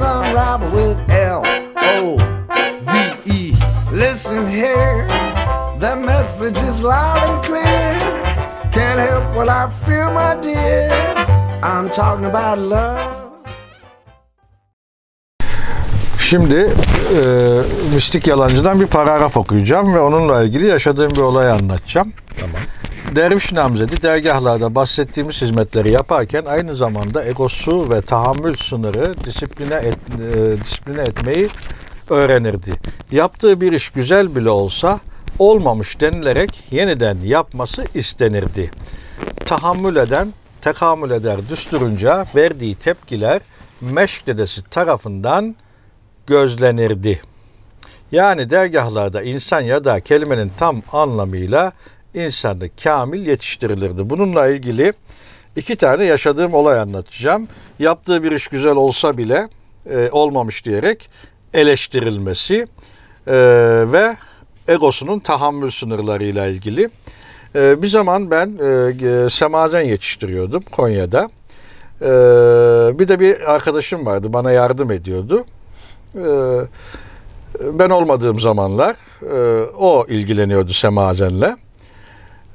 unravel with L O V E. Listen here, the message is loud and clear. Can't help what I feel, my dear. I'm talking about love. Şimdi e, Mistik Yalancı'dan bir paragraf okuyacağım ve onunla ilgili yaşadığım bir olayı anlatacağım. Tamam. Derviş namzedi dergahlarda bahsettiğimiz hizmetleri yaparken aynı zamanda egosu ve tahammül sınırı disipline, et, e, disipline etmeyi öğrenirdi. Yaptığı bir iş güzel bile olsa olmamış denilerek yeniden yapması istenirdi. Tahammül eden, tekamül eder düsturunca verdiği tepkiler meşk dedesi tarafından gözlenirdi. Yani dergahlarda insan ya da kelimenin tam anlamıyla insanı kamil yetiştirilirdi. Bununla ilgili iki tane yaşadığım olay anlatacağım. Yaptığı bir iş güzel olsa bile e, olmamış diyerek eleştirilmesi e, ve egosunun tahammül sınırlarıyla ilgili. E, bir zaman ben e, semazen yetiştiriyordum Konya'da. E, bir de bir arkadaşım vardı bana yardım ediyordu. E, ben olmadığım zamanlar e, o ilgileniyordu semazenle.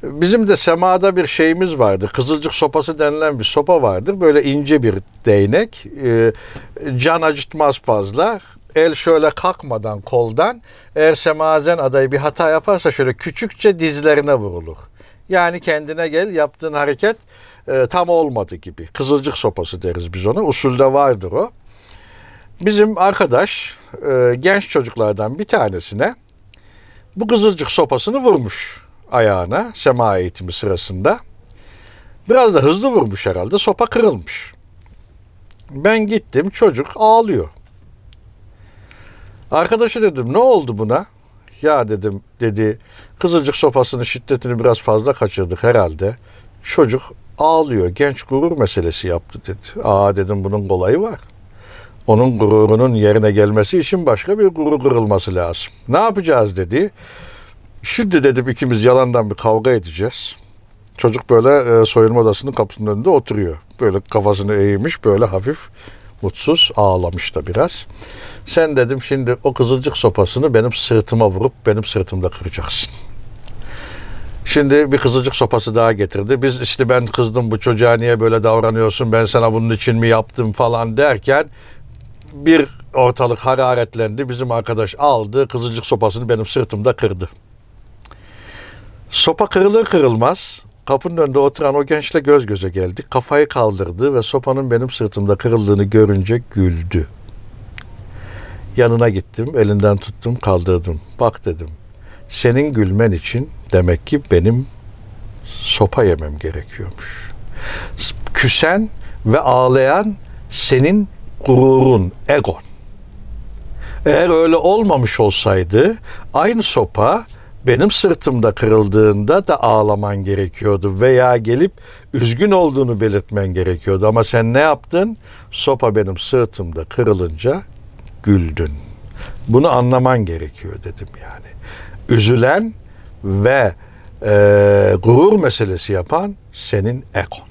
Bizim de semada bir şeyimiz vardı. Kızılcık sopası denilen bir sopa vardır. Böyle ince bir değnek. E, can acıtmaz fazla. El şöyle kalkmadan koldan eğer semazen adayı bir hata yaparsa şöyle küçükçe dizlerine vurulur. Yani kendine gel yaptığın hareket e, tam olmadı gibi. Kızılcık sopası deriz biz ona. Usulde vardır o. Bizim arkadaş e, genç çocuklardan bir tanesine bu kızılcık sopasını vurmuş ayağına sema eğitimi sırasında. Biraz da hızlı vurmuş herhalde. Sopa kırılmış. Ben gittim çocuk ağlıyor. Arkadaşı dedim ne oldu buna? Ya dedim dedi kızılcık sopasının şiddetini biraz fazla kaçırdık herhalde. Çocuk ağlıyor. Genç gurur meselesi yaptı dedi. Aa dedim bunun kolayı var. Onun gururunun yerine gelmesi için başka bir gurur kırılması lazım. Ne yapacağız dedi. Şimdi dedim ikimiz yalandan bir kavga edeceğiz. Çocuk böyle e, soyunma odasının kapısının önünde oturuyor. Böyle kafasını eğmiş böyle hafif mutsuz ağlamış da biraz. Sen dedim şimdi o kızılcık sopasını benim sırtıma vurup benim sırtımda kıracaksın. Şimdi bir kızılcık sopası daha getirdi. Biz işte ben kızdım bu çocuğa niye böyle davranıyorsun ben sana bunun için mi yaptım falan derken bir ortalık hararetlendi. Bizim arkadaş aldı kızılcık sopasını benim sırtımda kırdı. Sopa kırılır kırılmaz kapının önünde oturan o gençle göz göze geldik. Kafayı kaldırdı ve sopanın benim sırtımda kırıldığını görünce güldü. Yanına gittim, elinden tuttum, kaldırdım. Bak dedim, senin gülmen için demek ki benim sopa yemem gerekiyormuş. Küsen ve ağlayan senin gururun, egon. Eğer öyle olmamış olsaydı aynı sopa benim sırtımda kırıldığında da ağlaman gerekiyordu veya gelip üzgün olduğunu belirtmen gerekiyordu ama sen ne yaptın? Sopa benim sırtımda kırılınca güldün. Bunu anlaman gerekiyor dedim yani. Üzülen ve e, gurur meselesi yapan senin ekon.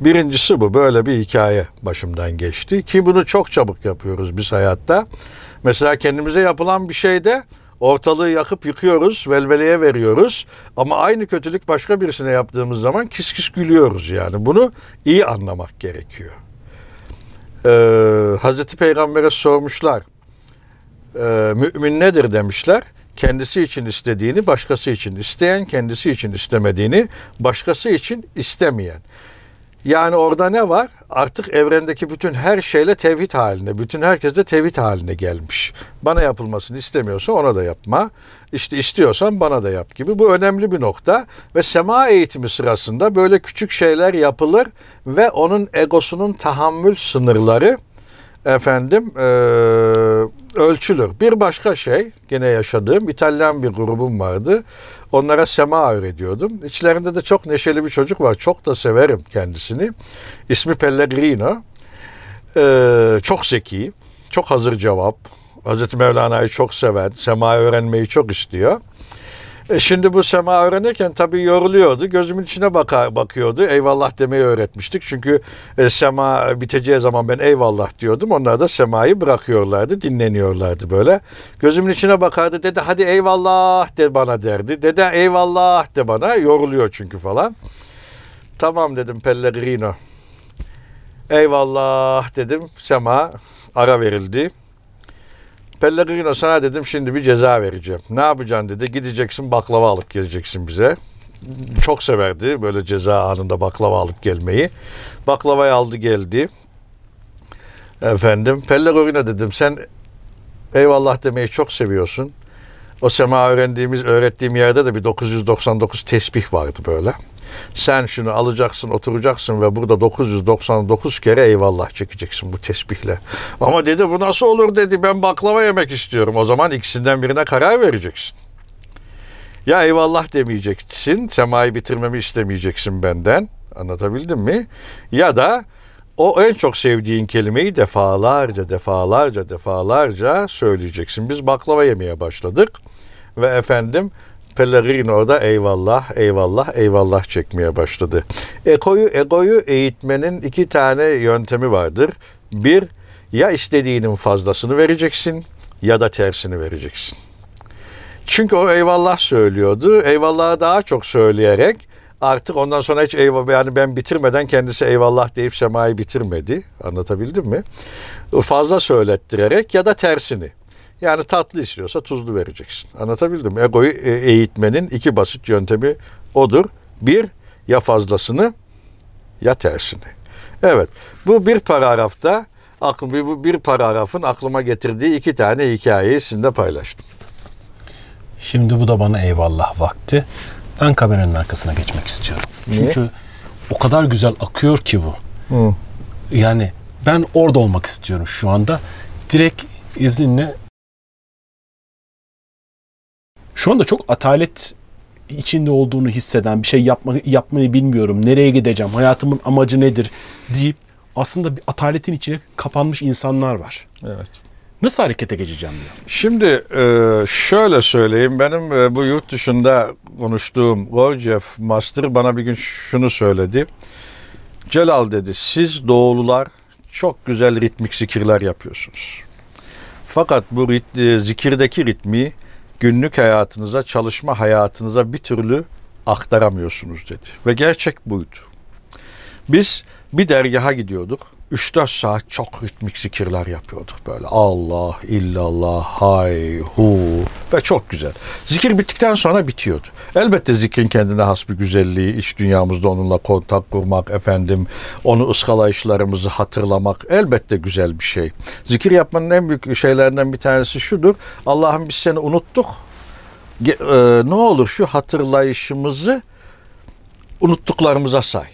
Birincisi bu. Böyle bir hikaye başımdan geçti. Ki bunu çok çabuk yapıyoruz biz hayatta. Mesela kendimize yapılan bir şeyde ortalığı yakıp yıkıyoruz, velveleye veriyoruz. Ama aynı kötülük başka birisine yaptığımız zaman kis kis gülüyoruz yani. Bunu iyi anlamak gerekiyor. Ee, Hazreti Peygamber'e sormuşlar. Ee, mümin nedir demişler. Kendisi için istediğini başkası için isteyen, kendisi için istemediğini başkası için istemeyen. Yani orada ne var? Artık evrendeki bütün her şeyle tevhid haline, bütün herkes de tevhid haline gelmiş. Bana yapılmasını istemiyorsa ona da yapma. İşte istiyorsan bana da yap gibi. Bu önemli bir nokta ve sema eğitimi sırasında böyle küçük şeyler yapılır ve onun egosunun tahammül sınırları efendim e, ölçülür. Bir başka şey gene yaşadığım İtalyan bir grubum vardı. Onlara sema öğretiyordum. İçlerinde de çok neşeli bir çocuk var. Çok da severim kendisini. İsmi Pellegrino. E, çok zeki, çok hazır cevap. Hazreti Mevlana'yı çok seven, sema öğrenmeyi çok istiyor. E şimdi bu sema öğrenirken tabii yoruluyordu. Gözümün içine bakar, bakıyordu. Eyvallah demeyi öğretmiştik. Çünkü e, sema biteceği zaman ben eyvallah diyordum. Onlar da semayı bırakıyorlardı, dinleniyorlardı böyle. Gözümün içine bakardı. Dede hadi eyvallah de bana derdi. Dede eyvallah de bana. Yoruluyor çünkü falan. Tamam dedim Pellegrino. Eyvallah dedim. Sema ara verildi. Pellegrino sana dedim şimdi bir ceza vereceğim. Ne yapacaksın dedi. Gideceksin baklava alıp geleceksin bize. Çok severdi böyle ceza anında baklava alıp gelmeyi. Baklavayı aldı geldi. Efendim Pellegrino dedim sen eyvallah demeyi çok seviyorsun. O sema öğrendiğimiz, öğrettiğim yerde de bir 999 tesbih vardı böyle. Sen şunu alacaksın, oturacaksın ve burada 999 kere eyvallah çekeceksin bu tesbihle. Ama dedi bu nasıl olur dedi ben baklava yemek istiyorum. O zaman ikisinden birine karar vereceksin. Ya eyvallah demeyeceksin, semayı bitirmemi istemeyeceksin benden. Anlatabildim mi? Ya da o en çok sevdiğin kelimeyi defalarca, defalarca, defalarca söyleyeceksin. Biz baklava yemeye başladık ve efendim Pellegrino da eyvallah, eyvallah, eyvallah çekmeye başladı. Egoyu, egoyu eğitmenin iki tane yöntemi vardır. Bir, ya istediğinin fazlasını vereceksin ya da tersini vereceksin. Çünkü o eyvallah söylüyordu. Eyvallahı daha çok söyleyerek artık ondan sonra hiç eyvallah yani ben bitirmeden kendisi eyvallah deyip semayı bitirmedi. Anlatabildim mi? Fazla söylettirerek ya da tersini. Yani tatlı istiyorsa tuzlu vereceksin. Anlatabildim? Egoyu e, eğitmenin iki basit yöntemi odur. Bir, ya fazlasını ya tersini. Evet, bu bir paragrafta bu bir paragrafın aklıma getirdiği iki tane hikayeyi sizinle paylaştım. Şimdi bu da bana eyvallah vakti. Ben kameranın arkasına geçmek istiyorum. Niye? Çünkü o kadar güzel akıyor ki bu. Hı. Yani ben orada olmak istiyorum şu anda. Direkt izinle şu anda çok atalet içinde olduğunu hisseden bir şey yapma, yapmayı bilmiyorum. Nereye gideceğim? Hayatımın amacı nedir? deyip aslında bir ataletin içine kapanmış insanlar var. Evet. Nasıl harekete geçeceğim diyor. Şimdi e, şöyle söyleyeyim. Benim e, bu yurt dışında konuştuğum Gorjev Master bana bir gün şunu söyledi. Celal dedi siz doğulular çok güzel ritmik zikirler yapıyorsunuz. Fakat bu rit, e, zikirdeki ritmi günlük hayatınıza, çalışma hayatınıza bir türlü aktaramıyorsunuz dedi. Ve gerçek buydu. Biz bir dergaha gidiyorduk. 3-4 saat çok ritmik zikirler yapıyorduk böyle. Allah, illallah, hay, hu ve çok güzel. Zikir bittikten sonra bitiyordu. Elbette zikrin kendine has bir güzelliği, iç dünyamızda onunla kontak kurmak, efendim onu ıskalayışlarımızı hatırlamak elbette güzel bir şey. Zikir yapmanın en büyük şeylerinden bir tanesi şudur. Allah'ım biz seni unuttuk. E, ne olur şu hatırlayışımızı unuttuklarımıza say.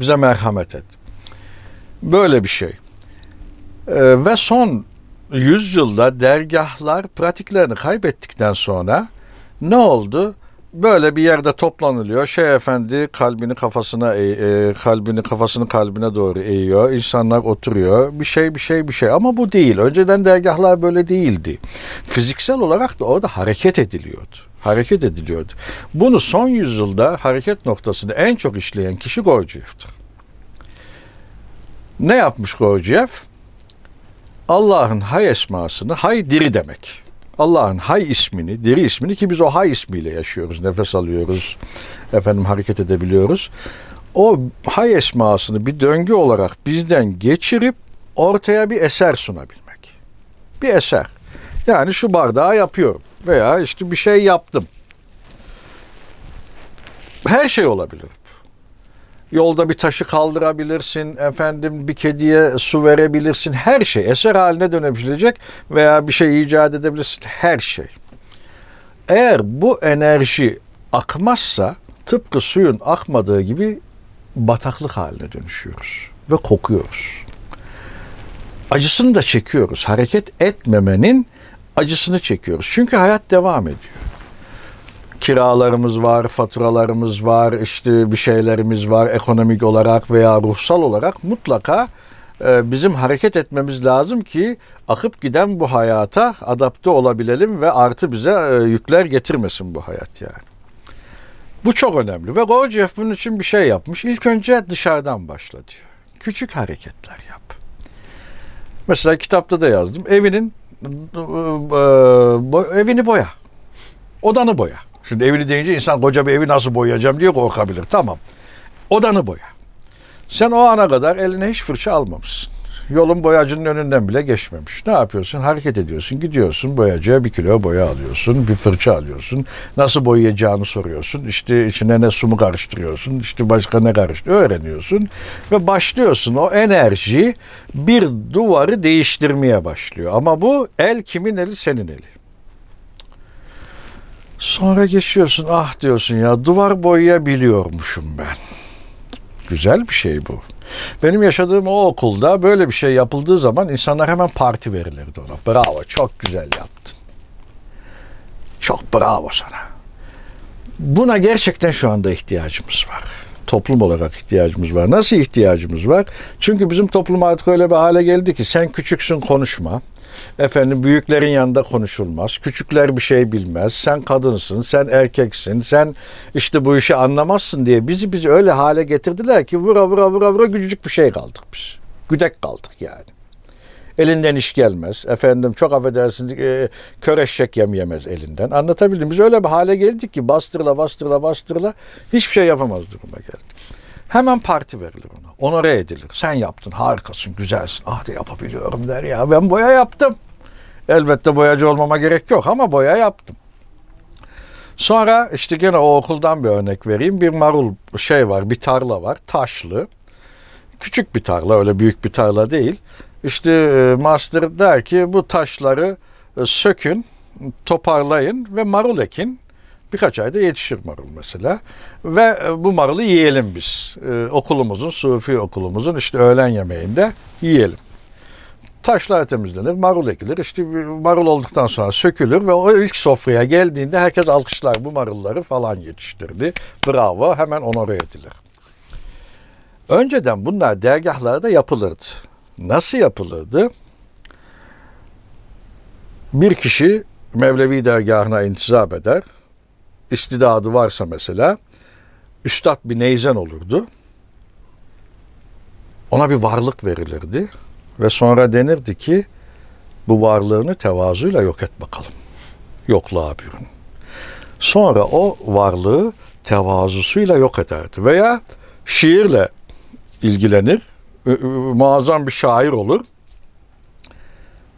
Bize merhamet et. Böyle bir şey. Ee, ve son yüzyılda dergahlar pratiklerini kaybettikten sonra ne oldu? Böyle bir yerde toplanılıyor. Şey efendi kalbini kafasına eğ, e, kalbini kafasını kalbine doğru eğiyor. İnsanlar oturuyor. Bir şey bir şey bir şey ama bu değil. Önceden dergahlar böyle değildi. Fiziksel olarak da orada hareket ediliyordu. Hareket ediliyordu. Bunu son yüzyılda hareket noktasını en çok işleyen kişi Gurdjieff'tir. Ne yapmış Gurdjieff? Allah'ın hay esmasını, hay diri demek. Allah'ın hay ismini, diri ismini ki biz o hay ismiyle yaşıyoruz, nefes alıyoruz, efendim hareket edebiliyoruz. O hay esmasını bir döngü olarak bizden geçirip ortaya bir eser sunabilmek. Bir eser. Yani şu bardağı yapıyorum veya işte bir şey yaptım. Her şey olabilir. Yolda bir taşı kaldırabilirsin, efendim bir kediye su verebilirsin. Her şey eser haline dönebilecek veya bir şey icat edebilirsin. Her şey. Eğer bu enerji akmazsa tıpkı suyun akmadığı gibi bataklık haline dönüşüyoruz ve kokuyoruz. acısını da çekiyoruz. Hareket etmemenin acısını çekiyoruz. Çünkü hayat devam ediyor. Kiralarımız var, faturalarımız var, işte bir şeylerimiz var ekonomik olarak veya ruhsal olarak mutlaka e, bizim hareket etmemiz lazım ki akıp giden bu hayata adapte olabilelim ve artı bize e, yükler getirmesin bu hayat yani. Bu çok önemli ve Gurdjieff bunun için bir şey yapmış. İlk önce dışarıdan başla diyor. Küçük hareketler yap. Mesela kitapta da yazdım. Evinin e, evini boya. Odanı boya. Şimdi evini deyince insan koca bir evi nasıl boyayacağım diye korkabilir. Tamam. Odanı boya. Sen o ana kadar eline hiç fırça almamışsın. Yolun boyacının önünden bile geçmemiş. Ne yapıyorsun? Hareket ediyorsun, gidiyorsun boyacıya bir kilo boya alıyorsun, bir fırça alıyorsun. Nasıl boyayacağını soruyorsun. İşte içine ne su mu karıştırıyorsun, işte başka ne karıştırıyor öğreniyorsun. Ve başlıyorsun o enerji bir duvarı değiştirmeye başlıyor. Ama bu el kimin eli? Senin eli. Sonra geçiyorsun ah diyorsun ya duvar boyayabiliyormuşum ben. Güzel bir şey bu. Benim yaşadığım o okulda böyle bir şey yapıldığı zaman insanlar hemen parti verilirdi ona. Bravo çok güzel yaptın. Çok bravo sana. Buna gerçekten şu anda ihtiyacımız var. Toplum olarak ihtiyacımız var. Nasıl ihtiyacımız var? Çünkü bizim toplum artık öyle bir hale geldi ki sen küçüksün konuşma. Efendim büyüklerin yanında konuşulmaz. Küçükler bir şey bilmez. Sen kadınsın, sen erkeksin, sen işte bu işi anlamazsın diye bizi bizi öyle hale getirdiler ki vura vura vura vura küçücük bir şey kaldık biz. Güdek kaldık yani. Elinden iş gelmez. Efendim çok affedersin e, kör eşek yem yemez elinden. Anlatabildim. Biz öyle bir hale geldik ki bastırla bastırla bastırla hiçbir şey yapamaz duruma geldik. Hemen parti verilir ona. Onore edilir. Sen yaptın, harikasın, güzelsin. Ah de yapabiliyorum der ya. Ben boya yaptım. Elbette boyacı olmama gerek yok ama boya yaptım. Sonra işte gene o okuldan bir örnek vereyim. Bir marul şey var, bir tarla var. Taşlı. Küçük bir tarla, öyle büyük bir tarla değil. İşte e, master der ki bu taşları e, sökün, toparlayın ve marul ekin. Birkaç ayda yetişir marul mesela. Ve e, bu marulu yiyelim biz. Ee, okulumuzun, Sufi okulumuzun işte öğlen yemeğinde yiyelim. Taşlar temizlenir, marul ekilir. İşte marul olduktan sonra sökülür ve o ilk sofraya geldiğinde herkes alkışlar bu marulları falan yetiştirdi. Bravo, hemen onore edilir. Önceden bunlar dergahlarda yapılırdı. Nasıl yapılırdı? Bir kişi Mevlevi dergahına intizap eder istidadı varsa mesela üstad bir neyzen olurdu. Ona bir varlık verilirdi ve sonra denirdi ki bu varlığını tevazuyla yok et bakalım. Yokluğa bürün. Sonra o varlığı tevazusuyla yok ederdi. Veya şiirle ilgilenir. Muazzam bir şair olur.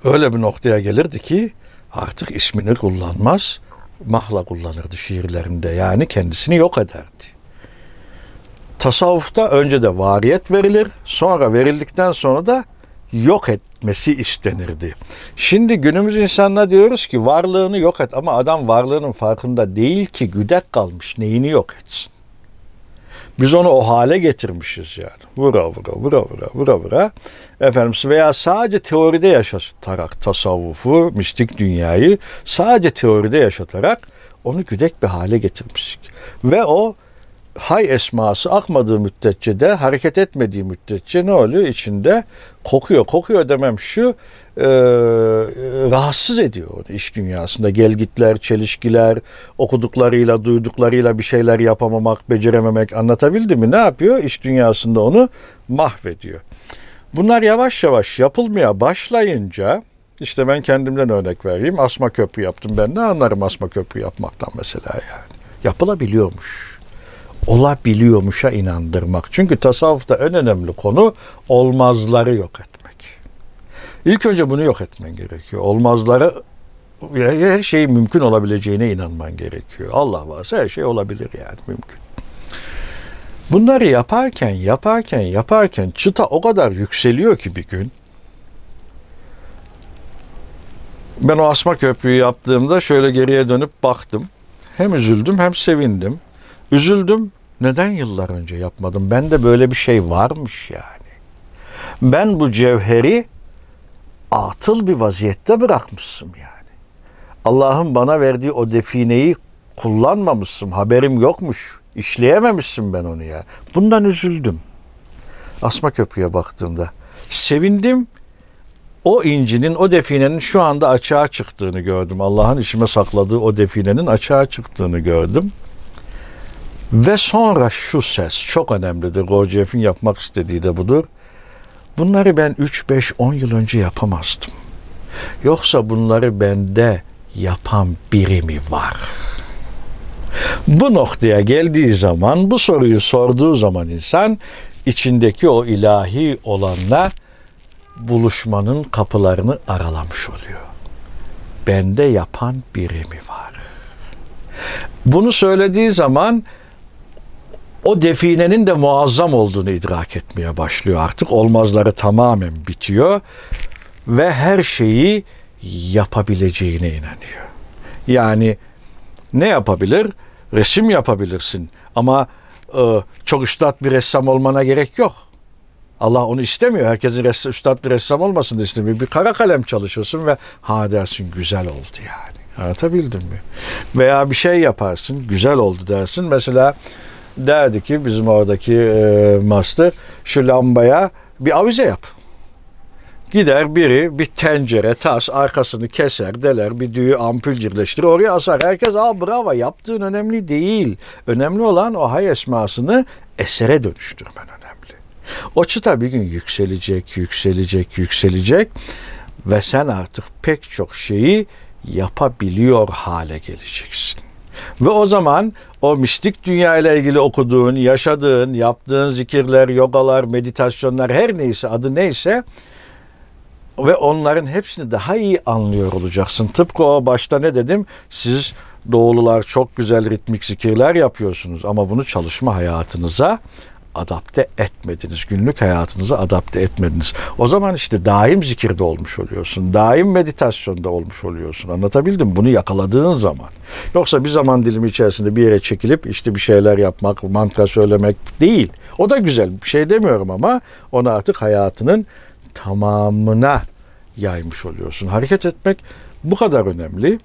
Öyle bir noktaya gelirdi ki artık ismini kullanmaz mahla kullanırdı şiirlerinde. Yani kendisini yok ederdi. Tasavvufta önce de variyet verilir, sonra verildikten sonra da yok etmesi istenirdi. Şimdi günümüz insanına diyoruz ki varlığını yok et ama adam varlığının farkında değil ki güdek kalmış neyini yok etsin. Biz onu o hale getirmişiz yani. Vura vura vura vura vura vura. Efendim veya sadece teoride yaşatarak tasavvufu, mistik dünyayı sadece teoride yaşatarak onu güdek bir hale getirmişiz. Ve o hay esması akmadığı müddetçe de hareket etmediği müddetçe ne oluyor? içinde kokuyor. Kokuyor demem şu e, rahatsız ediyor iş dünyasında. Gelgitler, çelişkiler, okuduklarıyla, duyduklarıyla bir şeyler yapamamak, becerememek anlatabildi mi? Ne yapıyor? İş dünyasında onu mahvediyor. Bunlar yavaş yavaş yapılmaya başlayınca işte ben kendimden örnek vereyim. Asma köprü yaptım ben. Ne anlarım asma köprü yapmaktan mesela yani. Yapılabiliyormuş. Olabiliyormuşa inandırmak. Çünkü tasavvufta en önemli konu olmazları yok etmek. İlk önce bunu yok etmen gerekiyor. Olmazları her şey mümkün olabileceğine inanman gerekiyor. Allah varsa her şey olabilir yani mümkün. Bunları yaparken, yaparken, yaparken çıta o kadar yükseliyor ki bir gün. Ben o asma köprüyü yaptığımda şöyle geriye dönüp baktım. Hem üzüldüm hem sevindim. Üzüldüm. Neden yıllar önce yapmadım? Ben de böyle bir şey varmış yani. Ben bu cevheri atıl bir vaziyette bırakmışsın yani. Allah'ın bana verdiği o defineyi kullanmamışsın. Haberim yokmuş. İşleyememişsin ben onu ya. Bundan üzüldüm. Asma Köprü'ye baktığımda. Sevindim. O incinin, o definenin şu anda açığa çıktığını gördüm. Allah'ın işime sakladığı o definenin açığa çıktığını gördüm. Ve sonra şu ses çok önemlidir. Gurdjieff'in yapmak istediği de budur. Bunları ben 3, 5, 10 yıl önce yapamazdım. Yoksa bunları bende yapan biri mi var? Bu noktaya geldiği zaman, bu soruyu sorduğu zaman insan içindeki o ilahi olanla buluşmanın kapılarını aralamış oluyor. Bende yapan biri mi var? Bunu söylediği zaman o definenin de muazzam olduğunu idrak etmeye başlıyor. Artık olmazları tamamen bitiyor ve her şeyi yapabileceğine inanıyor. Yani ne yapabilir? Resim yapabilirsin ama e, çok üstad bir ressam olmana gerek yok. Allah onu istemiyor. Herkesin res, üstad bir ressam olmasını istemiyor. Bir kara kalem çalışıyorsun ve ha dersin güzel oldu yani. Anlatabildim mi? Veya bir şey yaparsın güzel oldu dersin. Mesela derdi ki bizim oradaki e, master şu lambaya bir avize yap. Gider biri bir tencere, tas arkasını keser, deler, bir düğü ampul cirleştirir, oraya asar. Herkes aa bravo yaptığın önemli değil. Önemli olan o hay esmasını esere dönüştürmen önemli. O çıta bir gün yükselecek, yükselecek, yükselecek ve sen artık pek çok şeyi yapabiliyor hale geleceksin. Ve o zaman o mistik dünya ile ilgili okuduğun, yaşadığın, yaptığın zikirler, yogalar, meditasyonlar her neyse adı neyse ve onların hepsini daha iyi anlıyor olacaksın. Tıpkı o başta ne dedim? Siz doğulular çok güzel ritmik zikirler yapıyorsunuz ama bunu çalışma hayatınıza adapte etmediniz. Günlük hayatınıza adapte etmediniz. O zaman işte daim zikirde olmuş oluyorsun. Daim meditasyonda olmuş oluyorsun. Anlatabildim Bunu yakaladığın zaman. Yoksa bir zaman dilimi içerisinde bir yere çekilip işte bir şeyler yapmak, mantra söylemek değil. O da güzel bir şey demiyorum ama onu artık hayatının tamamına yaymış oluyorsun. Hareket etmek bu kadar önemli.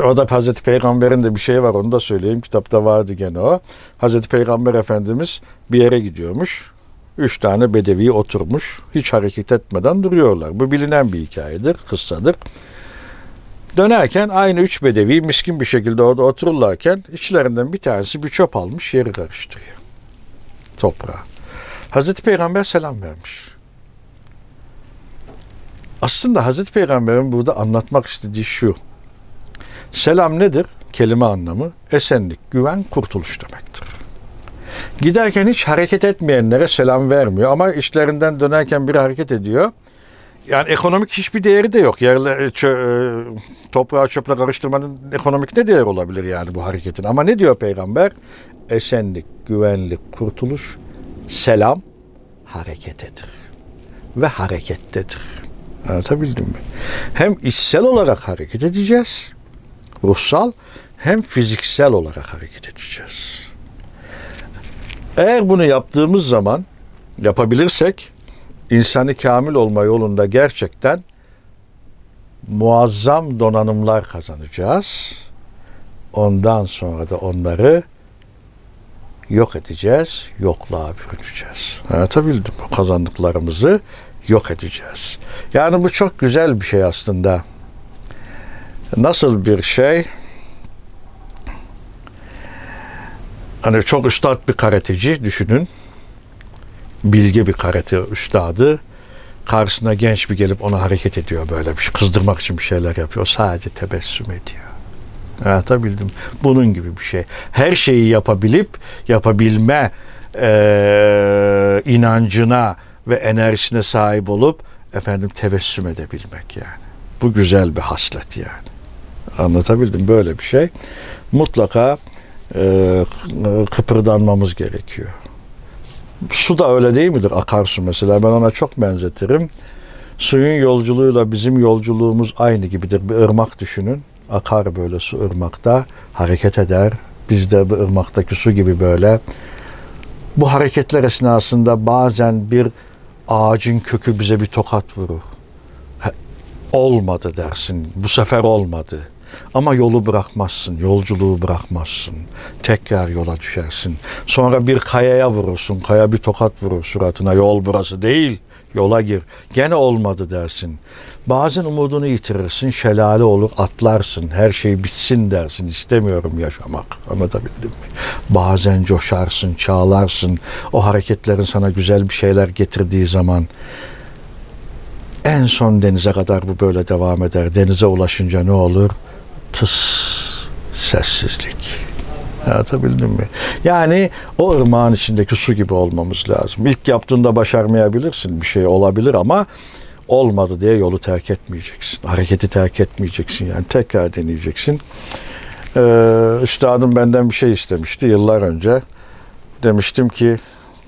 Orada Hazreti Peygamber'in de bir şey var onu da söyleyeyim. Kitapta vardı gene o. Hazreti Peygamber Efendimiz bir yere gidiyormuş. Üç tane bedevi oturmuş. Hiç hareket etmeden duruyorlar. Bu bilinen bir hikayedir, kıssadır. Dönerken aynı üç bedevi miskin bir şekilde orada otururlarken içlerinden bir tanesi bir çöp almış yeri karıştırıyor. Toprağa. Hazreti Peygamber selam vermiş. Aslında Hazreti Peygamber'in burada anlatmak istediği şu. Selam nedir? Kelime anlamı esenlik, güven, kurtuluş demektir. Giderken hiç hareket etmeyenlere selam vermiyor ama işlerinden dönerken biri hareket ediyor. Yani ekonomik hiçbir değeri de yok. Yerle, çö, e, toprağı çöple karıştırmanın ekonomik ne değeri olabilir yani bu hareketin? Ama ne diyor peygamber? Esenlik, güvenlik, kurtuluş, selam hareketedir. Ve harekettedir. Anlatabildim mi? Hem içsel olarak hareket edeceğiz ruhsal hem fiziksel olarak hareket edeceğiz. Eğer bunu yaptığımız zaman yapabilirsek insanı kamil olma yolunda gerçekten muazzam donanımlar kazanacağız. Ondan sonra da onları yok edeceğiz, yokluğa bürüneceğiz. Anlatabildim o kazandıklarımızı yok edeceğiz. Yani bu çok güzel bir şey aslında. Nasıl bir şey? Hani çok üstad bir karateci düşünün. Bilge bir karate üstadı. Karşısına genç bir gelip ona hareket ediyor böyle bir şey. Kızdırmak için bir şeyler yapıyor. Sadece tebessüm ediyor. Anlatabildim. Bunun gibi bir şey. Her şeyi yapabilip yapabilme e, inancına ve enerjisine sahip olup efendim tebessüm edebilmek yani. Bu güzel bir haslet yani. Anlatabildim böyle bir şey. Mutlaka e, kıpırdanmamız gerekiyor. Su da öyle değil midir? Akarsu mesela. Ben ona çok benzetirim. Suyun yolculuğuyla bizim yolculuğumuz aynı gibidir. Bir ırmak düşünün. Akar böyle su ırmakta. Hareket eder. Biz de bu ırmaktaki su gibi böyle. Bu hareketler esnasında bazen bir ağacın kökü bize bir tokat vurur. olmadı dersin. Bu sefer olmadı. Ama yolu bırakmazsın, yolculuğu bırakmazsın. Tekrar yola düşersin. Sonra bir kayaya vurursun, kaya bir tokat vurur suratına. Yol burası değil, yola gir. Gene olmadı dersin. Bazen umudunu yitirirsin, şelale olur, atlarsın. Her şey bitsin dersin, istemiyorum yaşamak. Anlatabildim mi? Bazen coşarsın, çağlarsın. O hareketlerin sana güzel bir şeyler getirdiği zaman en son denize kadar bu böyle devam eder. Denize ulaşınca ne olur? Tıs, sessizlik. Anlatabildim mi? Yani o ırmağın içindeki su gibi olmamız lazım. İlk yaptığında başarmayabilirsin. Bir şey olabilir ama olmadı diye yolu terk etmeyeceksin. Hareketi terk etmeyeceksin. Yani tekrar deneyeceksin. Ee, üstadım benden bir şey istemişti yıllar önce. Demiştim ki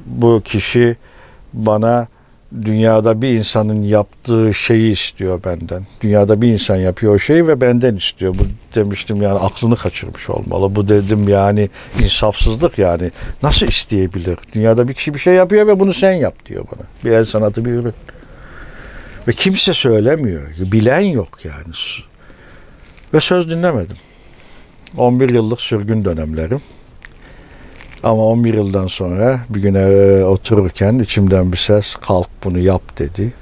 bu kişi bana dünyada bir insanın yaptığı şeyi istiyor benden. Dünyada bir insan yapıyor o şeyi ve benden istiyor. Bu demiştim yani aklını kaçırmış olmalı. Bu dedim yani insafsızlık yani. Nasıl isteyebilir? Dünyada bir kişi bir şey yapıyor ve bunu sen yap diyor bana. Bir el sanatı bir ürün. Ve kimse söylemiyor. Bilen yok yani. Ve söz dinlemedim. 11 yıllık sürgün dönemlerim. Ama 11 yıldan sonra bir güne otururken içimden bir ses kalk bunu yap dedi.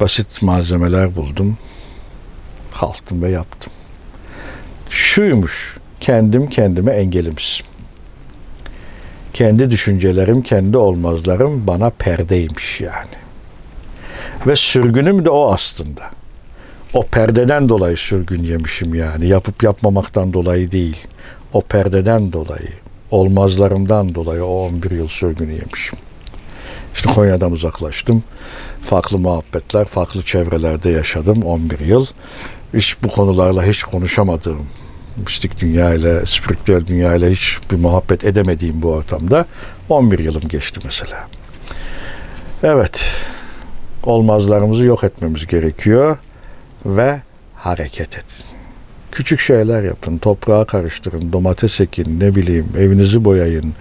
Basit malzemeler buldum. Kalktım ve yaptım. Şuymuş, kendim kendime engelimsin. Kendi düşüncelerim, kendi olmazlarım bana perdeymiş yani. Ve sürgünüm de o aslında. O perdeden dolayı sürgün yemişim yani. Yapıp yapmamaktan dolayı değil. O perdeden dolayı, olmazlarımdan dolayı o 11 yıl sürgünü yemişim. İşte Konya'dan uzaklaştım. Farklı muhabbetler, farklı çevrelerde yaşadım 11 yıl. Hiç bu konularla hiç konuşamadığım, mistik dünya ile, spiritüel dünya ile hiç bir muhabbet edemediğim bu ortamda 11 yılım geçti mesela. Evet, olmazlarımızı yok etmemiz gerekiyor ve hareket edin. Küçük şeyler yapın, toprağa karıştırın, domates ekin, ne bileyim evinizi boyayın.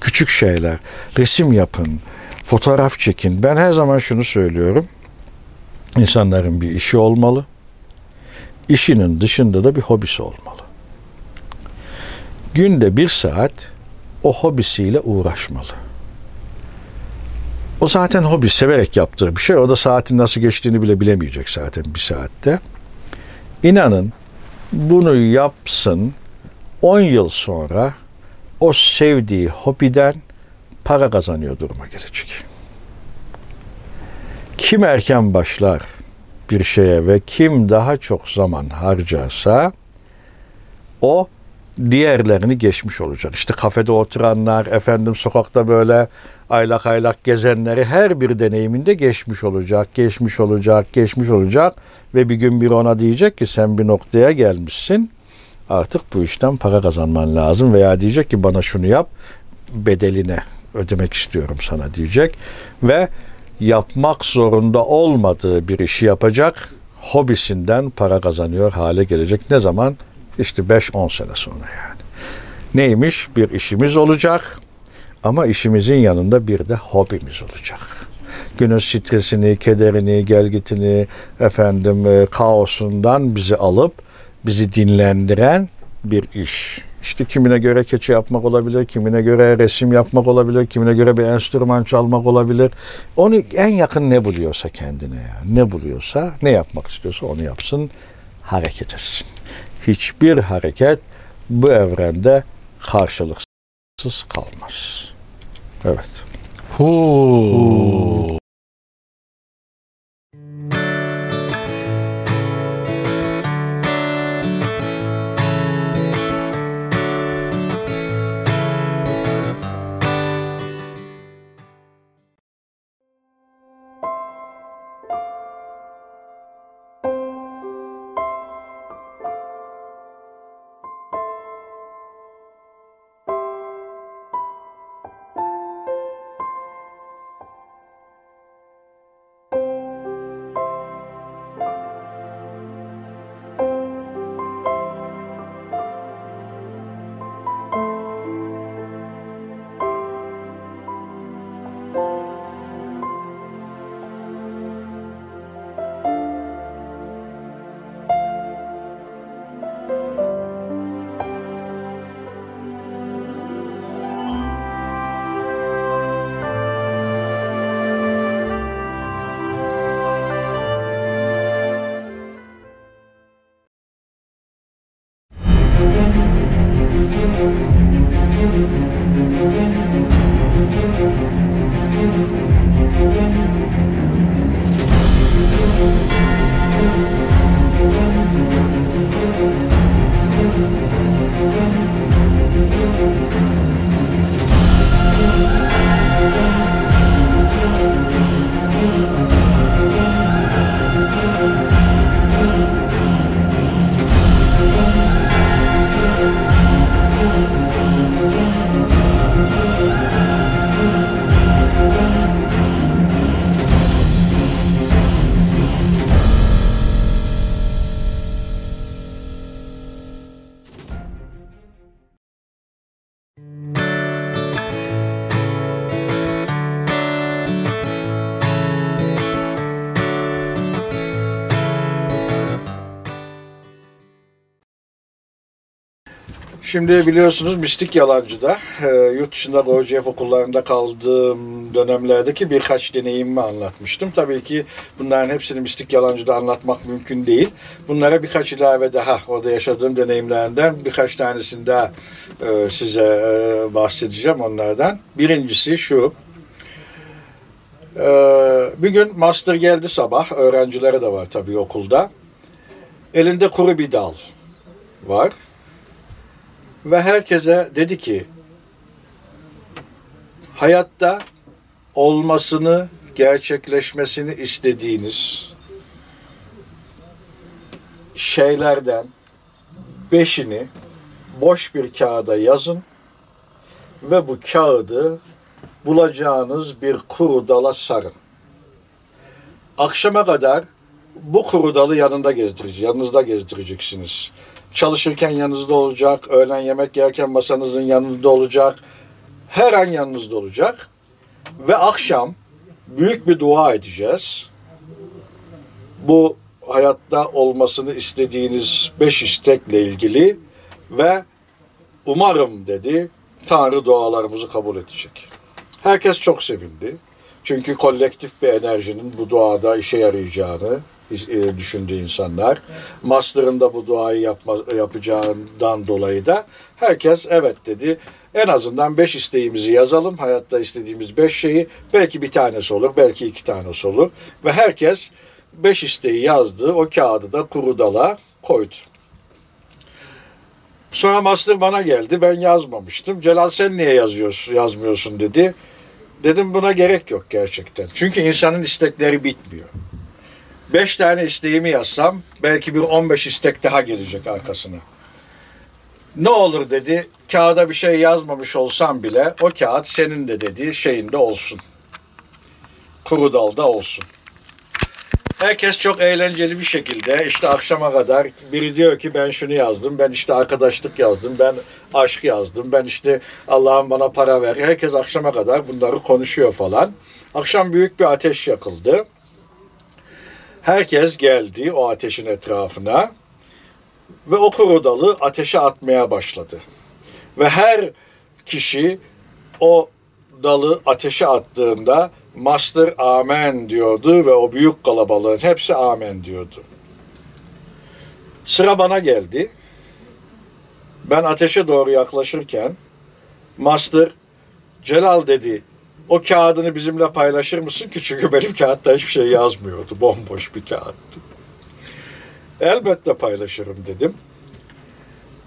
Küçük şeyler, resim yapın, fotoğraf çekin. Ben her zaman şunu söylüyorum. İnsanların bir işi olmalı. İşinin dışında da bir hobisi olmalı. Günde bir saat o hobisiyle uğraşmalı. O zaten hobi severek yaptığı bir şey. O da saatin nasıl geçtiğini bile bilemeyecek zaten bir saatte. İnanın bunu yapsın 10 yıl sonra o sevdiği hobiden para kazanıyor duruma gelecek. Kim erken başlar bir şeye ve kim daha çok zaman harcarsa o diğerlerini geçmiş olacak. İşte kafede oturanlar, efendim sokakta böyle aylak aylak gezenleri her bir deneyiminde geçmiş olacak, geçmiş olacak, geçmiş olacak ve bir gün bir ona diyecek ki sen bir noktaya gelmişsin. Artık bu işten para kazanman lazım veya diyecek ki bana şunu yap bedeline ödemek istiyorum sana diyecek ve yapmak zorunda olmadığı bir işi yapacak hobisinden para kazanıyor hale gelecek. Ne zaman? İşte 5-10 sene sonra yani. Neymiş? Bir işimiz olacak ama işimizin yanında bir de hobimiz olacak. Günün stresini, kederini, gelgitini, efendim e, kaosundan bizi alıp bizi dinlendiren bir iş. İşte kimine göre keçi yapmak olabilir, kimine göre resim yapmak olabilir, kimine göre bir enstrüman çalmak olabilir. Onu en yakın ne buluyorsa kendine yani. Ne buluyorsa, ne yapmak istiyorsa onu yapsın, hareket etsin hiçbir hareket bu evrende karşılıksız kalmaz. Evet. Hu. Şimdi biliyorsunuz Mistik Yalancı'da e, yurt dışında Gurdjieff okullarında kaldığım dönemlerdeki birkaç deneyimimi anlatmıştım. Tabii ki bunların hepsini Mistik Yalancı'da anlatmak mümkün değil. Bunlara birkaç ilave daha orada yaşadığım deneyimlerden birkaç tanesini daha e, size e, bahsedeceğim onlardan. Birincisi şu. E, bir gün master geldi sabah. Öğrencilere de var tabii okulda. Elinde kuru bir dal var. Ve herkese dedi ki hayatta olmasını, gerçekleşmesini istediğiniz şeylerden beşini boş bir kağıda yazın ve bu kağıdı bulacağınız bir kuru dala sarın. Akşama kadar bu kuru dalı yanında gezdireceksiniz, yanınızda gezdireceksiniz. Çalışırken yanınızda olacak, öğlen yemek yerken masanızın yanında olacak, her an yanınızda olacak. Ve akşam büyük bir dua edeceğiz. Bu hayatta olmasını istediğiniz beş istekle ilgili ve umarım dedi Tanrı dualarımızı kabul edecek. Herkes çok sevindi. Çünkü kolektif bir enerjinin bu duada işe yarayacağını düşündü insanlar. Master'ın da bu duayı yapma, yapacağından dolayı da herkes evet dedi. En azından beş isteğimizi yazalım. Hayatta istediğimiz beş şeyi. Belki bir tanesi olur, belki iki tanesi olur. Ve herkes beş isteği yazdı. O kağıdı da kuru dala koydu. Sonra master bana geldi. Ben yazmamıştım. Celal sen niye yazıyorsun, yazmıyorsun dedi. Dedim buna gerek yok gerçekten. Çünkü insanın istekleri bitmiyor. Beş tane isteğimi yazsam belki bir on beş istek daha gelecek arkasına. Ne olur dedi, kağıda bir şey yazmamış olsam bile o kağıt senin de dediği şeyinde olsun. Kuru dalda olsun. Herkes çok eğlenceli bir şekilde işte akşama kadar biri diyor ki ben şunu yazdım, ben işte arkadaşlık yazdım, ben aşk yazdım, ben işte Allah'ım bana para ver. Herkes akşama kadar bunları konuşuyor falan. Akşam büyük bir ateş yakıldı. Herkes geldi o ateşin etrafına ve o kuru dalı ateşe atmaya başladı. Ve her kişi o dalı ateşe attığında Master amen diyordu ve o büyük kalabalığın hepsi amen diyordu. Sıra bana geldi. Ben ateşe doğru yaklaşırken Master Celal dedi o kağıdını bizimle paylaşır mısın ki? Çünkü benim kağıtta hiçbir şey yazmıyordu. Bomboş bir kağıttı. Elbette paylaşırım dedim.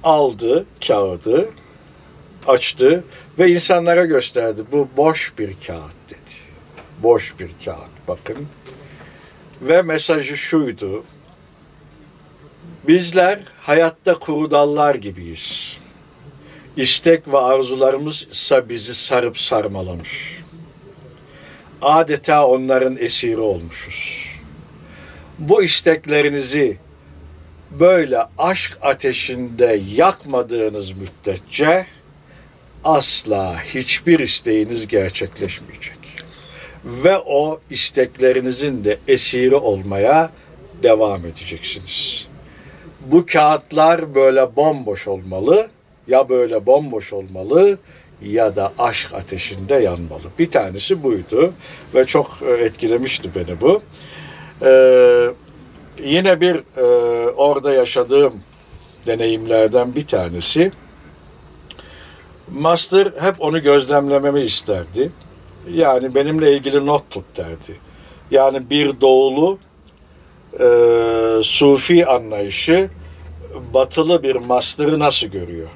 Aldı kağıdı, açtı ve insanlara gösterdi. Bu boş bir kağıt dedi. Boş bir kağıt bakın. Ve mesajı şuydu. Bizler hayatta kuru dallar gibiyiz. İstek ve arzularımız ise bizi sarıp sarmalamış adeta onların esiri olmuşuz. Bu isteklerinizi böyle aşk ateşinde yakmadığınız müddetçe asla hiçbir isteğiniz gerçekleşmeyecek. Ve o isteklerinizin de esiri olmaya devam edeceksiniz. Bu kağıtlar böyle bomboş olmalı ya böyle bomboş olmalı ya da aşk ateşinde yanmalı. Bir tanesi buydu ve çok e, etkilemişti beni bu. Ee, yine bir e, orada yaşadığım deneyimlerden bir tanesi. Master hep onu gözlemlememi isterdi. Yani benimle ilgili not tut derdi. Yani bir doğulu e, sufi anlayışı batılı bir master'ı nasıl görüyor?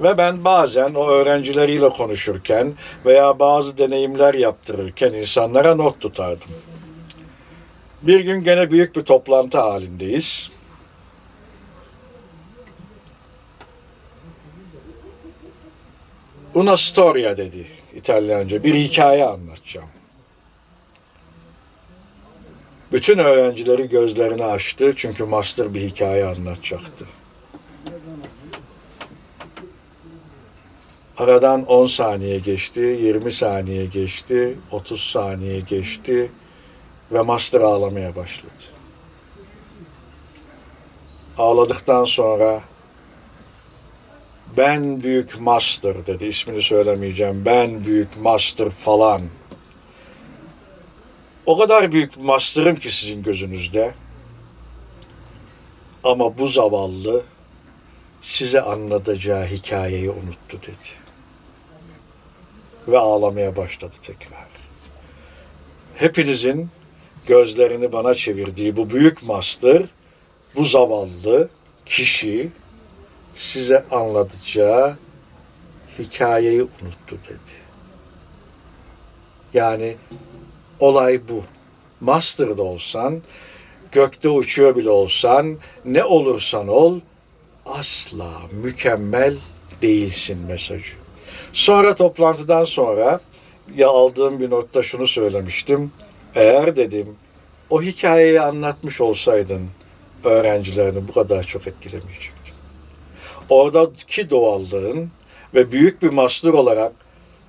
Ve ben bazen o öğrencileriyle konuşurken veya bazı deneyimler yaptırırken insanlara not tutardım. Bir gün gene büyük bir toplantı halindeyiz. Una storia dedi İtalyanca. Bir hikaye anlatacağım. Bütün öğrencileri gözlerini açtı çünkü master bir hikaye anlatacaktı. Aradan 10 saniye geçti, 20 saniye geçti, 30 saniye geçti ve master ağlamaya başladı. Ağladıktan sonra Ben büyük master dedi. İsmini söylemeyeceğim. Ben büyük master falan. O kadar büyük master'ım ki sizin gözünüzde. Ama bu zavallı size anlatacağı hikayeyi unuttu dedi. Ve ağlamaya başladı tekrar. Hepinizin gözlerini bana çevirdiği bu büyük master, bu zavallı kişi size anlatacağı hikayeyi unuttu dedi. Yani olay bu. Master'da olsan, gökte uçuyor bile olsan, ne olursan ol, asla mükemmel değilsin mesajı. Sonra toplantıdan sonra ya aldığım bir notta şunu söylemiştim. Eğer dedim o hikayeyi anlatmış olsaydın öğrencilerini bu kadar çok etkilemeyecektin. Oradaki doğallığın ve büyük bir master olarak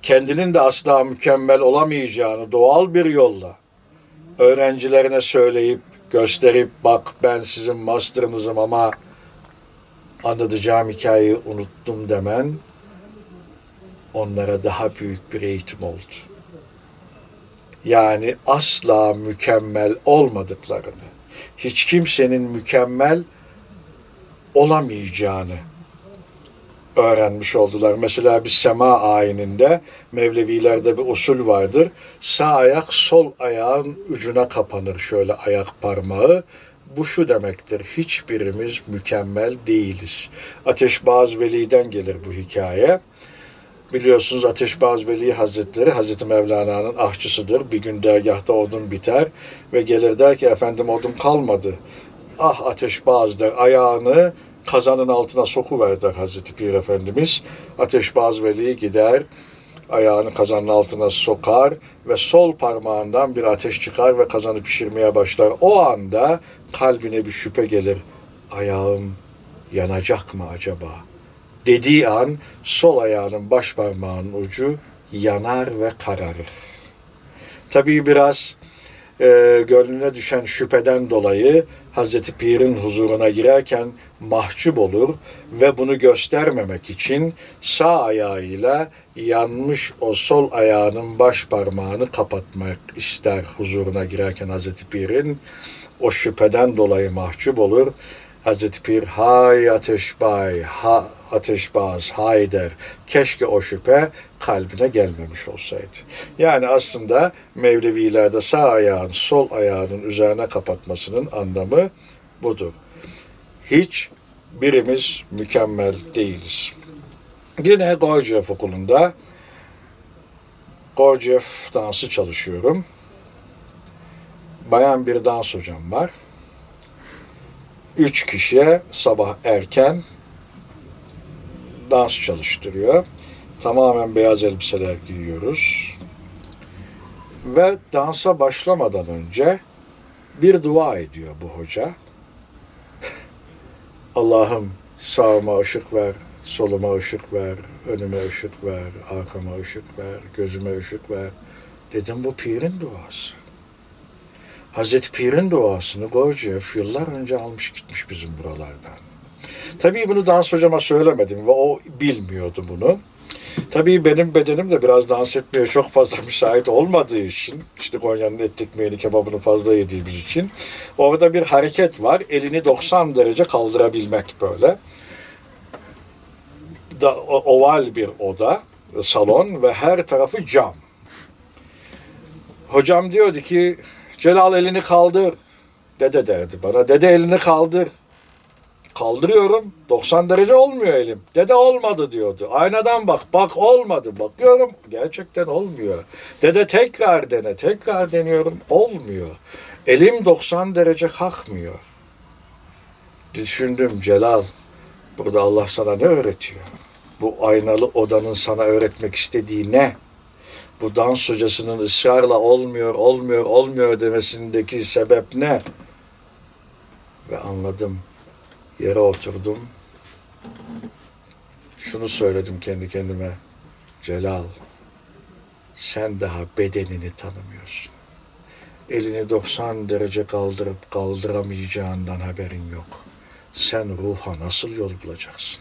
kendinin de asla mükemmel olamayacağını doğal bir yolla öğrencilerine söyleyip gösterip bak ben sizin master'ınızım ama anlatacağım hikayeyi unuttum demen onlara daha büyük bir eğitim oldu. Yani asla mükemmel olmadıklarını, hiç kimsenin mükemmel olamayacağını öğrenmiş oldular. Mesela bir sema ayininde Mevlevilerde bir usul vardır. Sağ ayak sol ayağın ucuna kapanır şöyle ayak parmağı. Bu şu demektir. Hiçbirimiz mükemmel değiliz. Ateşbaz Veli'den gelir bu hikaye. Biliyorsunuz Ateşbaz Veli Hazretleri Hazreti Mevlana'nın ahçısıdır. Bir gün dergahta odun biter ve gelir der ki efendim odun kalmadı. Ah Ateşbaz der ayağını kazanın altına sokuver der Hazreti Pir Efendimiz. Ateşbaz Veli gider ayağını kazanın altına sokar ve sol parmağından bir ateş çıkar ve kazanı pişirmeye başlar. O anda kalbine bir şüphe gelir. Ayağım yanacak mı acaba? Dediği an sol ayağının baş parmağının ucu yanar ve kararır. Tabii biraz e, gönlüne düşen şüpheden dolayı Hazreti Pir'in huzuruna girerken mahcup olur ve bunu göstermemek için sağ ayağıyla yanmış o sol ayağının baş parmağını kapatmak ister huzuruna girerken Hazreti Pir'in o şüpheden dolayı mahcup olur. Hazreti Pir hay ateşbay, ha ateşbaz, hay der. Keşke o şüphe kalbine gelmemiş olsaydı. Yani aslında Mevlevilerde sağ ayağın sol ayağının üzerine kapatmasının anlamı budur. Hiç birimiz mükemmel değiliz. Yine Gorgiev okulunda Gorgiev dansı çalışıyorum. Bayan bir dans hocam var. Üç kişiye sabah erken dans çalıştırıyor. Tamamen beyaz elbiseler giyiyoruz. Ve dansa başlamadan önce bir dua ediyor bu hoca. Allah'ım sağıma ışık ver, soluma ışık ver, önüme ışık ver, arkama ışık ver, gözüme ışık ver. Dedim bu pirin duası. Hazreti Pir'in duasını Gorgiev yıllar önce almış gitmiş bizim buralardan. Tabii bunu dans hocama söylemedim ve o bilmiyordu bunu. Tabii benim bedenim de biraz dans etmeye çok fazla müsait olmadığı için, işte Konya'nın et ekmeğini, kebabını fazla yediğimiz için orada bir hareket var. Elini 90 derece kaldırabilmek böyle. Da, oval bir oda, salon ve her tarafı cam. Hocam diyordu ki Celal elini kaldır. Dede derdi bana. Dede elini kaldır. Kaldırıyorum. 90 derece olmuyor elim. Dede olmadı diyordu. Aynadan bak. Bak olmadı. Bakıyorum. Gerçekten olmuyor. Dede tekrar dene. Tekrar deniyorum. Olmuyor. Elim 90 derece kalkmıyor. Düşündüm Celal. Burada Allah sana ne öğretiyor? Bu aynalı odanın sana öğretmek istediği ne? Bu dans hocasının ısrarla olmuyor, olmuyor, olmuyor demesindeki sebep ne? Ve anladım. Yere oturdum. Şunu söyledim kendi kendime. Celal, sen daha bedenini tanımıyorsun. Elini 90 derece kaldırıp kaldıramayacağından haberin yok. Sen ruha nasıl yol bulacaksın?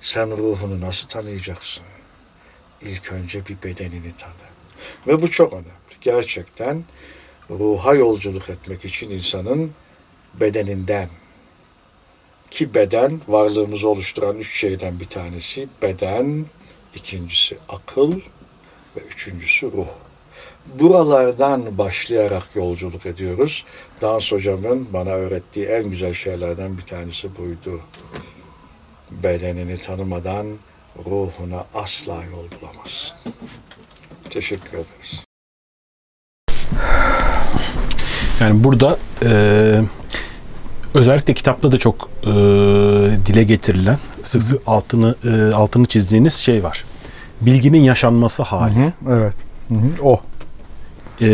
Sen ruhunu nasıl tanıyacaksın? İlk önce bir bedenini tanı. Ve bu çok önemli. Gerçekten ruha yolculuk etmek için insanın bedeninden ki beden varlığımızı oluşturan üç şeyden bir tanesi beden, ikincisi akıl ve üçüncüsü ruh. Buralardan başlayarak yolculuk ediyoruz. Dans hocamın bana öğrettiği en güzel şeylerden bir tanesi buydu. Bedenini tanımadan ruhuna asla yol bulamazsın. Teşekkür ederiz. Yani burada e, özellikle kitapta da çok e, dile getirilen, sık sık altını e, altını çizdiğiniz şey var. Bilginin yaşanması hali. Evet. O. E,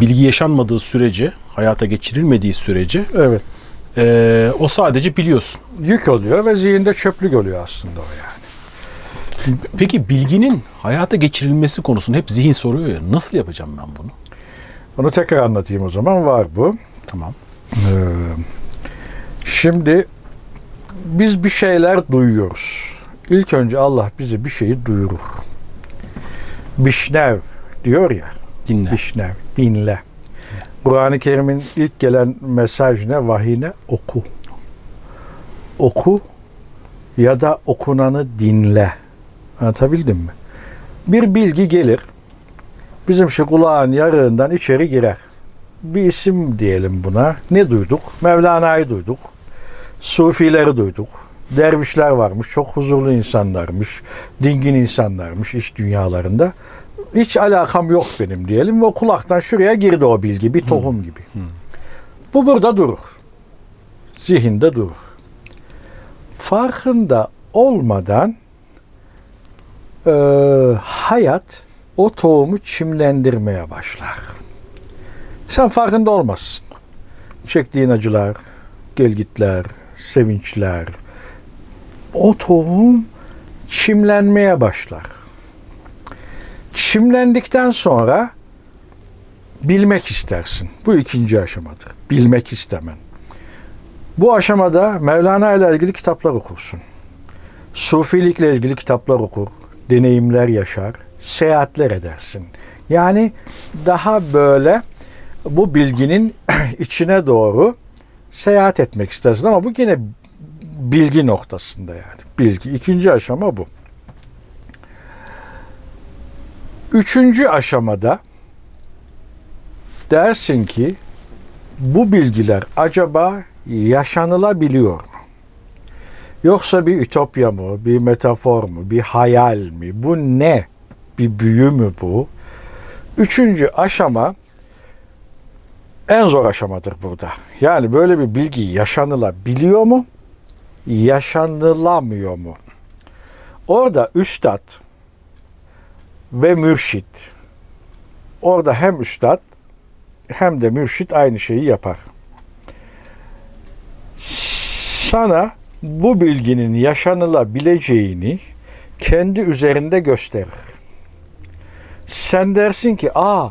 bilgi yaşanmadığı sürece, hayata geçirilmediği sürece Evet. e, o sadece biliyorsun. Yük oluyor ve zihinde çöplük oluyor aslında o yani. Peki bilginin hayata geçirilmesi konusunu hep zihin soruyor ya. Nasıl yapacağım ben bunu? Onu tekrar anlatayım o zaman. Var bu. Tamam. Ee, şimdi biz bir şeyler duyuyoruz. İlk önce Allah bize bir şeyi duyurur. Bişnev diyor ya. Dinle. Bişnev, dinle. Kur'an-ı Kerim'in ilk gelen mesaj ne? Vahiy ne? Oku. Oku ya da okunanı dinle. Anlatabildim mi? Bir bilgi gelir. Bizim şu kulağın yarığından içeri girer. Bir isim diyelim buna. Ne duyduk? Mevlana'yı duyduk. Sufileri duyduk. Dervişler varmış. Çok huzurlu insanlarmış. Dingin insanlarmış iş dünyalarında. Hiç alakam yok benim diyelim ve o kulaktan şuraya girdi o bilgi. Bir tohum gibi. Bu burada durur. Zihinde durur. Farkında olmadan e, hayat o tohumu çimlendirmeye başlar. Sen farkında olmazsın. Çektiğin acılar, gelgitler, sevinçler, o tohum çimlenmeye başlar. Çimlendikten sonra bilmek istersin. Bu ikinci aşamadır. Bilmek istemen. Bu aşamada Mevlana ile ilgili kitaplar okursun. Sufilikle ilgili kitaplar okur, deneyimler yaşar, seyahatler edersin. Yani daha böyle bu bilginin içine doğru seyahat etmek istersin ama bu yine bilgi noktasında yani. Bilgi. İkinci aşama bu. Üçüncü aşamada dersin ki bu bilgiler acaba yaşanılabiliyor mu? Yoksa bir ütopya mı, bir metafor mu, bir hayal mi? Bu ne? Bir büyü mü bu? Üçüncü aşama en zor aşamadır burada. Yani böyle bir bilgi yaşanılabiliyor mu? Yaşanılamıyor mu? Orada üstad ve mürşit orada hem üstad hem de mürşit aynı şeyi yapar. Sana bu bilginin yaşanılabileceğini kendi üzerinde gösterir. Sen dersin ki, aa